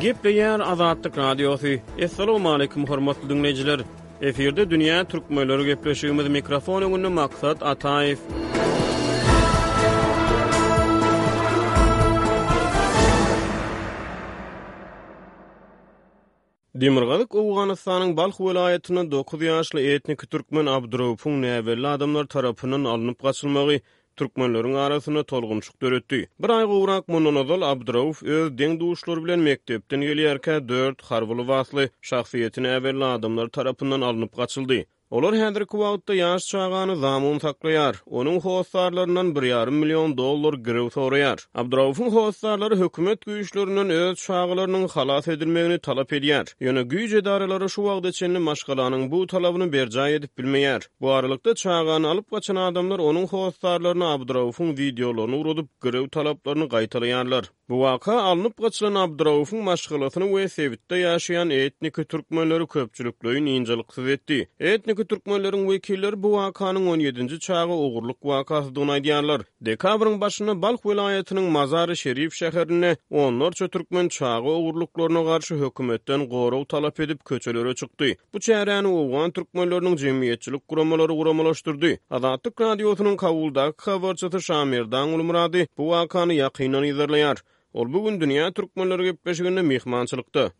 Gepleýär Azatlyk Radiosy. Assalamualaikum hormatly dinleýjiler. Efirde dünýä türkmenleri gepleşigimiz mikrofon öňünde maksat Ataýew. Demirgazyk Owganystanyň Balh welaýatynda dokuz ýaşly etniki türkmen Abduraupyň näbelli adamlar tarapyndan alnyp gaçylmagy türkmenleriň arasynda tolgunşyk döretdi. Bir aý gowrak mundan ozal Abduraup öz deň-duşlary bilen mekdepden gelýärkä dört harby lybasly şahsyýeti näbelli adamlar tarapyndan alnyp gaçyldy. Olar häzirki wagtda ýaş çagany zamun saklaýar. Onuň hossarlaryndan bir ýarym million dollar girew soraýar. Abduraufuň hossarlary hökümet güýçlerinden öz çagalarynyň halas edilmegini talap edýär. Ýöne güýç edaralary şu wagta çenli maşgalanyň bu talabyny berjaý edip bilmeýär. Bu aralykda, çagany alyp gaçan adamlar onuň hossarlaryna Abduraufuň wideolaryny ugradyp, girew talaplaryny gaýtalaýarlar. Bu waka alnyp gaçylan Abdyraufuň maşgalasyny we sebitde ýaşaýan etniki türkmenleri köpçülikleýin ynjalyksyz etdi. Etniki türkmenleriň wekilleri bu wakanyň on ýedinji çaga ogurlyk wakasydygyny aýdýarlar. Dekabryň başynda Balh welaýatynyň Mazary-Şerif şäherinde onlarça türkmen çaga ogurlyklaryna garşy hökümetden gorag talap edip köçelere çykdy. Bu çäräni owgan türkmenleriniň jemgyýetçilik guramalary guramalaşdyrdy. Azatlyk Radiosynyň Kabuldaky habarçysy Şamerdan Gulmyrady bu wakany ýakyndan yzarlaýar. Ol bu gün Dünýä türkmenleri gepleşiginde myhmançylykda.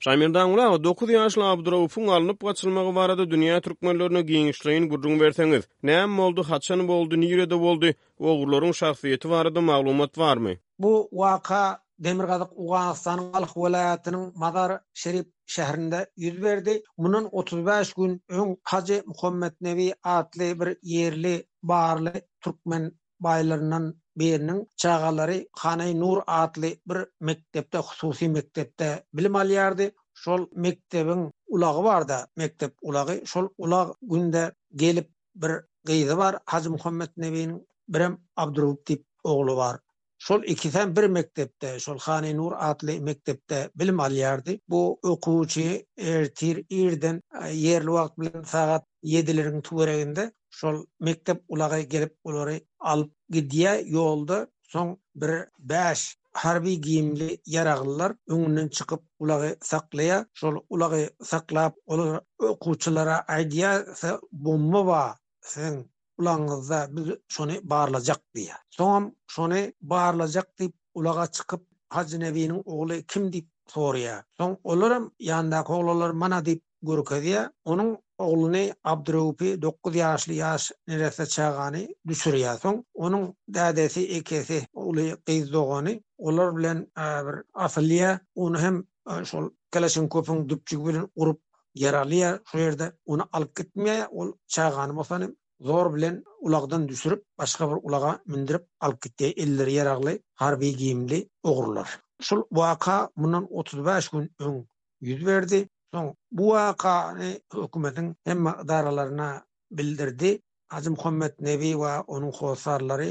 Şamerdanguly aga, dokuz ýaşly Abduraufyň alnyp gaçylmagy barada dünýä türkmenlerine giňişleýin gürrüň berseňiz. Näme boldy, haçan boldy, nirede boldy? Ogrularyň şahsyýeti barada maglumat barmy? Bu waka Demirgazyk Owganystanyň Balh welaýatynyň Mazar Şerip şäherinde ýüz berdi. Mundan otuz bäş gün öň Hajy Muhammet Nebi atly bir ýerli barly türkmen baýlaryndan biriniň çagalary Hanaý Nur atly bir mekdepde, hususy mekdepde bilim alýardy. Şol mekdebiň ulagy bar-da, mekdep ulagy. Şol ulag günde gelip. bir gyzy bar Hajymuhammet Nebiniň, birem Abdyrup diýip ogly bar. Şol ikisem bir mekdepde, şol Hanynur atly mekdepde bilim alýardy. Bu okuwçy ertir irden, ýerli wagt bilen sagat ýedileriň töwereginde şol mekdep ulagy gelip olary alyp gidýär, ýolda Soň bir bäş harby geýimli ýaraglylar öňünden çykyp ulagy saklaýar. Şol ulagy saklap olar okuwçylara aýdýar, Size bomba bar siziň ulagyňyzda, biz şony barlajak diýýär. Soňam şony barlajak diýip ulaga çykyp Hajy Nebiniň ogly kim diýip soraýar. Soň olaram ýanyndaky oglanlar mana diýip görkezýär. Onuň ogluny Abdureupi dokuz ýaşly ýaş neresse çagany düşürýär. Soň onuň dädesi, ekesi, uly gyz dogany olar bilen bir asylýar. Ony hem şol Kalaşinkowyň düpjügi bilen urup ýaralýar. Şo ýerde ony alyp gitmeýär. Ol çagany bolsa ony zor bilen ulagdan düşürip, başga bir ulaga mündirip alyp gitýär. Elleri ýaragly, harby geýimli ogrular. Şol waka mundan otuz bäş gün öň ýüz berdi. Soň bu wakany hökümetiň hemme ydaralaryna bildirdi. Hajy Muhammet Nebi we onuň hossarlary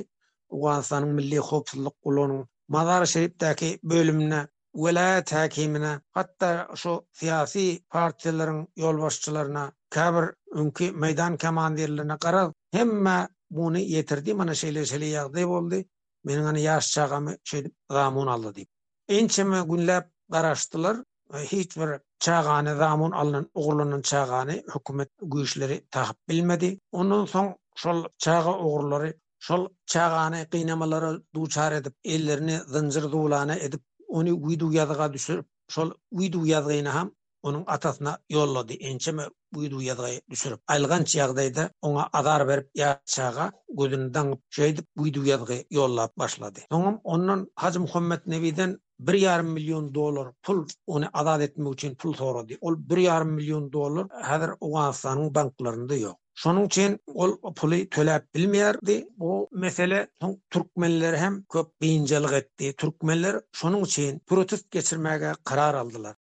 Owganystanyň Milli howpsuzlyk gullugynyň Mazar-Şeripdäki bölümine, welaýat häkimine, hatda şu syýasy partiýalaryň ýolbaşçylaryna, käbir öňki meýdan komandirlerine garaz, hemmä muny ýetirdi, mana şeýle-şeýle ýagdaý boldy, meniň ana ýaş çagamy şeýdip zamun aldy diýip. Ençeme günläp garaşdylar, hiç bir çagany, zamun alnan, ogurlanan çagany hökümet güýçleri tapyp bilmedi. Ondan soň şol çaga ogurlary şol çagany gynamalara duçar edip, ellerini zynjyr-zulana edip, ony wideoýazga düşürip, şol wideoýazgyny hem onuň atasyna ýollady, ençeme wideoýazgy düşürip, aýylganç ýagdaýda oňa azar berip ýaş çaga gözüni daňyp şeýdip wideoýazgy ýollap başlady. Soňam ondan Hajymuhammet Nebiden bir ýarym million dollar pul ony azat etmek üçin pul sorady. Ol bir ýarym million dollar häzir Owganystanyň banklarynda ýok. Şonuň üçin ol puly töläp bilmeýärdi. Bu mesele soň türkmenleri hem köp biynjalyk etdi. Türkmenler şonuň üçin protest geçirmäge karar aldylar.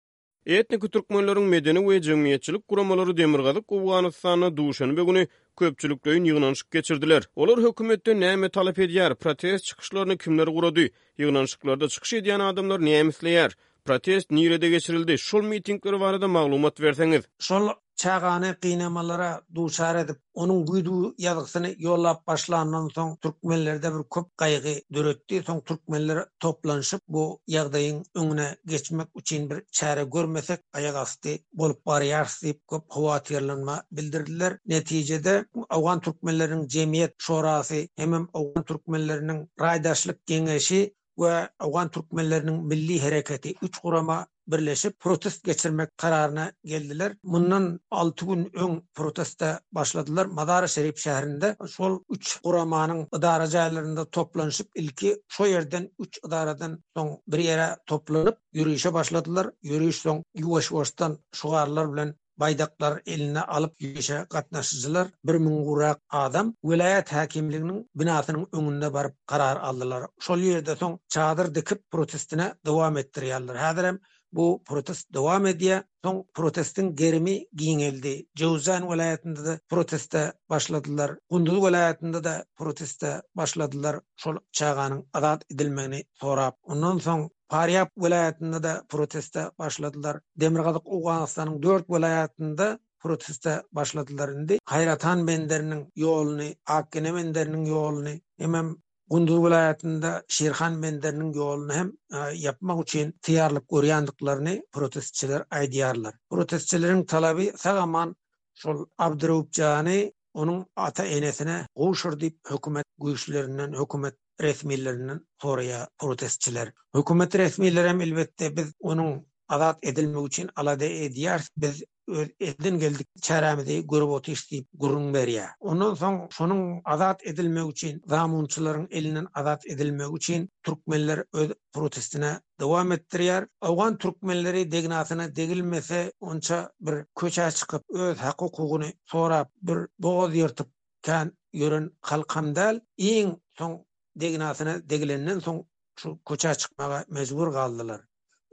Etniki türkmenleriň medeni we jemgyýetçilik guramalary Demirgazyk Owganystanda duşenbe güni köpçülikleýin ýygnanyşyk geçirdiler. Olar hökümetden näme talap edýär, protest çykyşlaryny kimler gurady, ýygnanyşyklarda çykyş edýän adamlar näme isleýär, protest nirede geçirildi, şol mitingler barada maglumat berseňiz? Şol Çagany gynamalara duçar edip, onuň wideo ýazgysyny ýollap başlandan soň, türkmenlerde bir köp gaýgy döretdi. Soň türkmenler toplanyşyp, bu ýagdaýyň öňüne geçmek üçin bir çäre görmesek, aýak asty bolup barýarys diýip, köp howatyrlanma bildirdiler. Netijede, Owgan türkmenleriniň jemgyýet şorasy hemem Owgan türkmenleriniň raýdaşlyk geňeşi we owgan türkmenleriniň milli hereketi üç gurama birleşip, protest geçirmek kararyna geldiler. Mundan alty gün öň proteste başladylar. Mazar-i-Şerif şäherinde şol üç guramanyň ydara jaýlarynda toplanyşyp, ilki şo ýerden üç ydaradan soň bir ýere toplanyp, ýörişe başladylar. Ýöriş soň ýuwaş-ýuwaşdan şygarlar bilen baýdaklar eline alyp ýörişe gatnaşyjylar bir müň gurak adam welaýat häkimliginiň binasynyň öňünde baryp karar aldylar. Şol ýerde soň çadyr dikip protestine dowam etdirýärler. Häzirem bu protest dowam edýä. Soň protestiň gerimi giňeldi. Jöwzjan welaýatynda-da proteste başladylar. Gunduz welaýatynda-da proteste başladylar şol çaganyň azat edilmegini sorap. Ondan soň. Parýab welaýatynda-da proteste başladylar. Demirgazyk Owganystanyň dört welaýatynda proteste başladylar indi. Haýratan Benderiniň ýoluny, Akgene Benderiniň ýoluny hemem Gunduz welaýatynda Şirhan Benderiniň ýoluny hem ýapmak üçin taýýarlyk görýändiklaryny protestçiler aýdýarlar. Protestçileriň talaby sag-aman şol Abdyraup jany onuň ata-enesine gowşur diýip hökümet güýçlerinden, hökümet resmilerinden soraýar protestçiler. Hökümet resmileri hem elbetde biz onuň azat edilmegi üçin alada edýäris, biz öz elden geldik çärämizi görüp otyrys diýip gürrüň berýär. Ondan soň şonuň azat edilmegi üçin, zamunçylaryň elinden azat edilmegi üçin türkmenler öz protestini dowam etdirýär. Owgan türkmenleri degnasyna degilmese onça bir köçä çykyp öz hak-hukugyny sorap bir bogaz ýyrtyp kän ýören halkam däl. Iň soň degnasyna degilenden soň şu köçä çykmaga mejbur galdylar.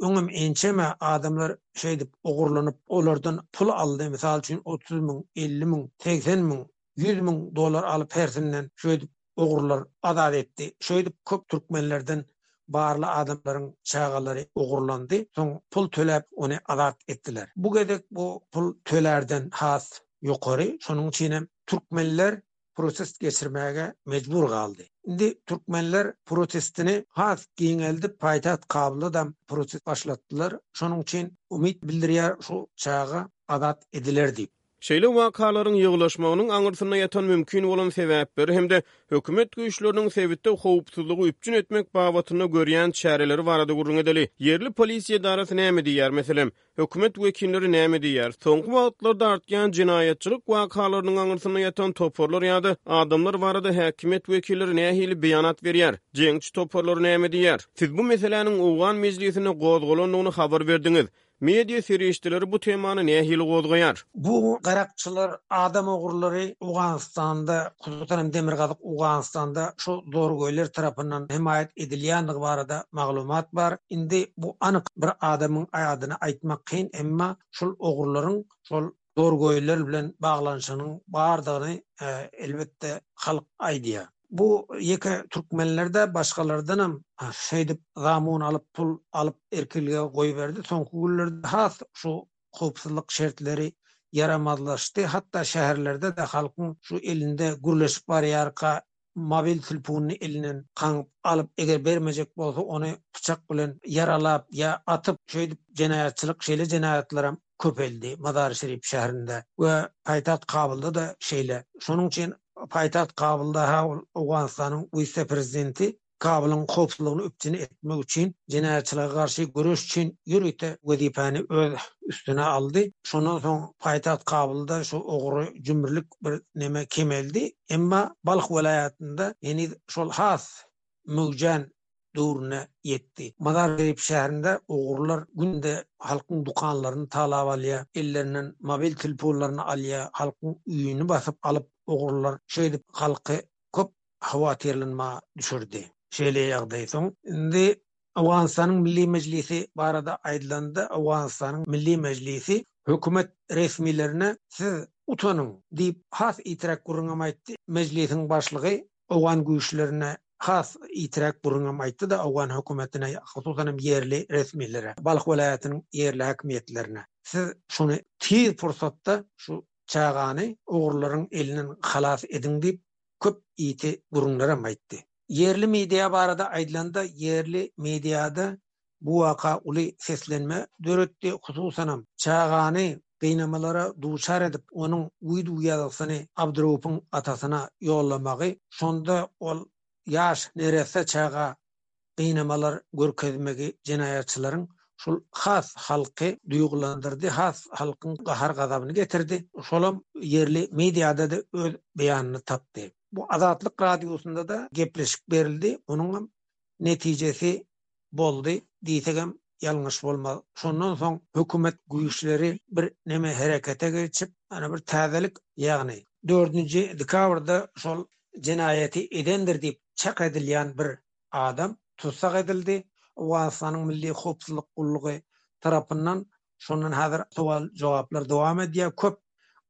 Öňem ençeme adamlar şeýdip ogurlanyp olardan pul aldy, mysal üçin otuz müň, elli müň, segsen müň ýüz müň dollar alyp hersinden şöýdip ogrular azat etdi. Şöýdip köp türkmenlerden barly adamlaryň çagalary ogurlandy, soň pul töläp ony azat etdiler. Bu gezek bu pul tölärden has ýokary, şonuň üçinem türkmenler protest geçirmäge mejbur galdy. Indi türkmenler protestini has giňeldip paýtagt Kabuldam protest başlatdylar, şonuň üçin umyt bildirýär şu çaga azat ediler diýip. Şeýle wakalaryň ýygylaşmagynyň aňyrsynda ýatan mümkin bolan sebäpleri hem-de hökümet güýçleriniň sebitde howpsuzlygy üpjün etmek babatynda görýän çäreleri barada gürrüň edeli. Ýerli polisiýa edarasy näme diýýär, meselem? Hökümet wekilleri näme diýýär? Soňky wagtlarda artýan jenaýatçylyk wakalarynyň aňyrsynda ýatan toparlar ýa-da adamlar barada häkimiýet wekilleri nähili beýanat berýär? Jeňçi toparlary näme diýýär? Siz bu meseläniň owgan mejlisinde gozgalandygyny habar berdiňiz. Media serişdeleri bu temany nähili gozgaýar? Bu garakçylar adam ogrulary Owganystanda, hususan hem Demirgazyk Owganystanda şu zorgöýler tarapyndan hemaýat edilýändigi barada maglumat bar. Indi bu anyk bir adamyň aýadyny aýtmak kyn, emma şol ogrularyň şol dorgoýlar bilen baglanyşygynyň bardygyny, elbetde, halk aýdýar. Bu ýeke türkmenler-de başgalardanam şeýdip zamun alyp, pul alyp erkilge goýberdi. Soňky günlerde has şu howpsuzlyk şertleri ýaramazlaşdy. Hatda şäherlerde-de halkyň şu elinde gürleşip barýarka mobil telponyny elinden kaňyp alyp, eger bermejek bolsa ony pyçak bilen ýaralap ýa atyp, şeýdip jenaýatçylyk şeýle jenaýatlaram köpeldi Mazary-Şerif şäherinde we paýtagt Kabulda-da şeýle. Şonuň üçin paýtagt Kabulda ha ol Owganystanyň wise-prezidenti Kabulyň howpsuzlygyny üpjün etmek üçin jenaýatçylyga garşy göreş üçin ýörite wezipäni öz üstüne aldy. Şondan soň paýtagt Kabulda şu ogry jümrlik bir neme kemeldi. Emma Balh welaýatynda heniz şol has möwjän döwrüne ýetdi. Mazar-Şerif şäherinde ogurlar günde halkyň dükanlaryny talap alýar, ellerinden mobil telefonlaryny alýar, halkyň öýüni basyp alyp ogurlar şeýdip halky köp howatyrlanma düşürdi. Şeýle ýagdaý soň indi Owganystanyň Milli Mejlisi barada aýdylanda, Owganystanyň Milli Mejlisi hökümet resmilerine siz utanyň! diýip, has itiräk gürrüňem aýtdy. Mejlisiň başlygy owgan güýçlerine has itiräk gürrüňem aýtdy-da, owgan hökümetine, hususan hem ýerli resmilere, Balh welaýatynyň ýerli häkimiýetlerine, siz şuny tiz pursatda şu çagany ogrularyň elinden halas ediň diýip, köp ýiti gürrüňler hem aýtdy. Ýerli media barada aýdylanda, ýerli mediada bu waka uly seslenme döretdi, hususanam çagany gynamalara duçar edip, onuň wideo ýazgysyny Abdyraupuň atasyna ýollamagy, şonda ol ýaş neresse çaga gynamalar görkezmegi jenaýatçylaryň şol has halky duýgulandyrdy, has halkyň gahar-gazabyny getirdi. Şolam ýerli mediada-da öz beýanyny tapdy. Bu Azatlyk Radiosynda-da gepleşik berildi, onuňam netijesi boldy diýsegem ýalňyş bolmaz. Şondan soň hökümet güýçleri bir neme herekete geçip, ýöne bir täzelik, ýagny dördünji dekabrda şol jenaýaty edendir diýip çak edilýän bir adam tussag edildi. Owganystanyň Milli howpsuzlyk gullugy tarapyndan şondan häzir sowal-jogaplar dowam edýär. Köp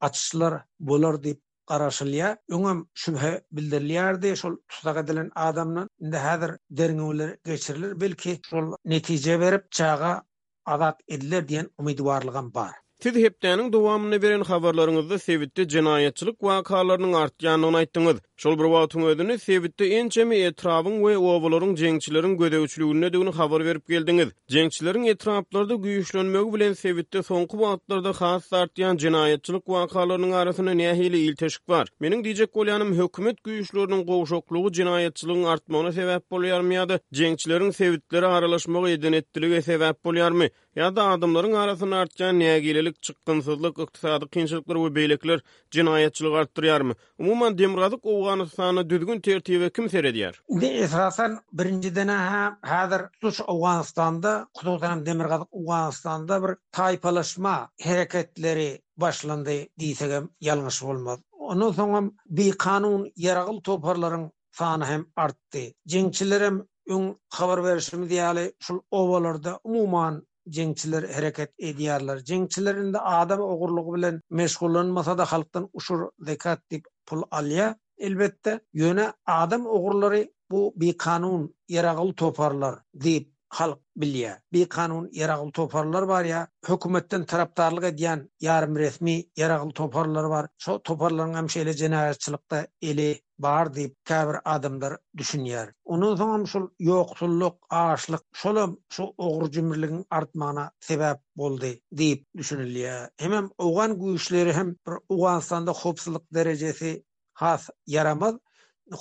açyşlar bolar diýip garaşylýar. Öňem şübhe bildirilýärdi şol tussag edilen adamdan. Indi häzir derňewler geçiriler, belki şol netije berip, çaga azat ediler diýen umydwarlygam bar. Siz hepdäniň dowamynda beren habarlaryňyzda sebitde jenaýatçylyk wakalarynyň artýandygyny aýtdyňyz. Şol bir wagtyň özünde sebitde ençeme etrabyň we obalaryň jeňçileriň gözegçiligindedigini habar berip geldiňiz. Jeňçileriň etraplarda güýçlenmegi bilen sebitde soňky wagtlarda has-da artýan jenaýatçylyk wakalarynyň arasynda nähili ilteşik bar? Meniň diýjek bolýanym, hökümet güýçleriniň gowşaklygy jenaýatçylygyň artmagyna sebäp bolýarmy ýa-da jeňçileriň sebitlere aralaşmagy edenetdilige sebäp bolýarmy? Ýa-da adamlaryň arasynda artýan nägilelik, çykgynsyzlyk, ykdysady kynçylyklar we beýlekiler jenaýatçylygy artdyrýarmy? Umuman Demirgazyk Owganystanda düzgün-tertibe kim seredýär? Indi esasan birinjiden-ä häzir tutuş Owganystanda, hususan hem Demirgazyk Owganystanda bir taýpalaşma hereketleri başlandy diýsegem ýalňyş bolmaz. Ondan soňam bikanun ýaragly toparlaryň sany hem artdy. Jeňçilerem öň habar berşimiz ýaly şul obalarda umuman jeňçiler hereket edýärler. Jeňçiler indi adam ogurlygy bilen meşgullanmasa-da halkdan uşur, zekat diýip pul alýar, elbetde. Ýöne adam ogurlary bu bikanun ýeragul toparlar diýip halk bilýär. Bikanun ýeragul toparlar bar ýa hökümetden tarapdarlyk edýän ýarym resmi ýeragul toparlar bar. Şo toparlaryň hem şeýle jenaýatçylykda eli bar diýip käbir adamlar düşünýär. Ondan soňam şul ýoksullyk, açlyk, şolam şu ogry-jümrüligiň artmagyna sebäp boldy diýip düşünilýär. Hemem owgan güýçleri hem bir Owganystanda howpsuzlyk derejesi has ýaramaz,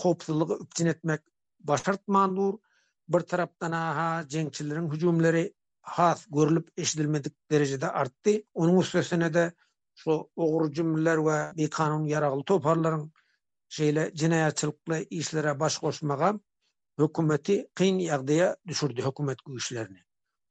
howpsuzlygy üpjün etmek başartman dur. Bir tarapdan-ha jeňçileriň hüjümleri has görlüp-eşidilmedik derejede artdy. Onuň üstesine-de şu ogry jümleler we bikanun ýaragly toparlaryň şeýle jenaýatçylykly işlere baş goşmagam hökümeti kyn ýagdaýa düşürdi, hökümet güýçlerini.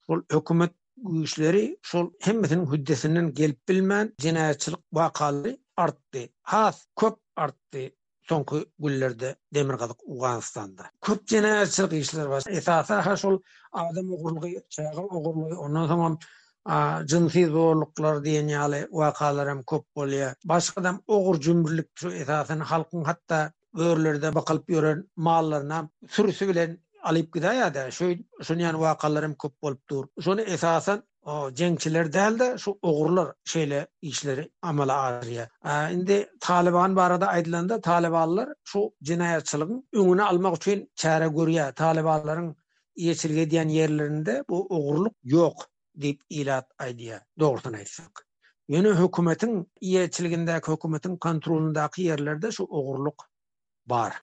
Şol hökümet güýçleri şol hemmesiniň hüddesinden gelip bilmän jenaýatçylyk wakalary artdy, has köp artdy. soňky günlerde Demirgazyk Owganystanda köp jenaýatçylyk işleri bar. Esasy-ha şol adam ogurlygy, çaga ogurlygy, ondan soňam jynsy zorluklar diýen ýaly wakalar hem köp bolýar. Başgadam ogur-jümrülik şu esasan halkyň hatda örülerde bakylyp ýören mallarynam sürüsi bilen alyp gidäýýär-dä. Şeýdip, şonýan wakalar hem köp bolup dur. Şony esasan o jeňçiler däl-de, şu ogrular şeýle işleri amala aşyrýar. Indi Talyban barada aýdylanda, talybanlar şu jenaýatçylygyň öňüni almak üçin çäre görýär. Talybanlaryň eýeçilik edýän ýerlerinde bu ogrulyk ýok diýip ilat aýdýar, dogrusyny aýtsak. Ýöne hökümetiň eýeçiligindäki, hökümetiň kontrolyndaky ýerlerde şu ogrulyk bar.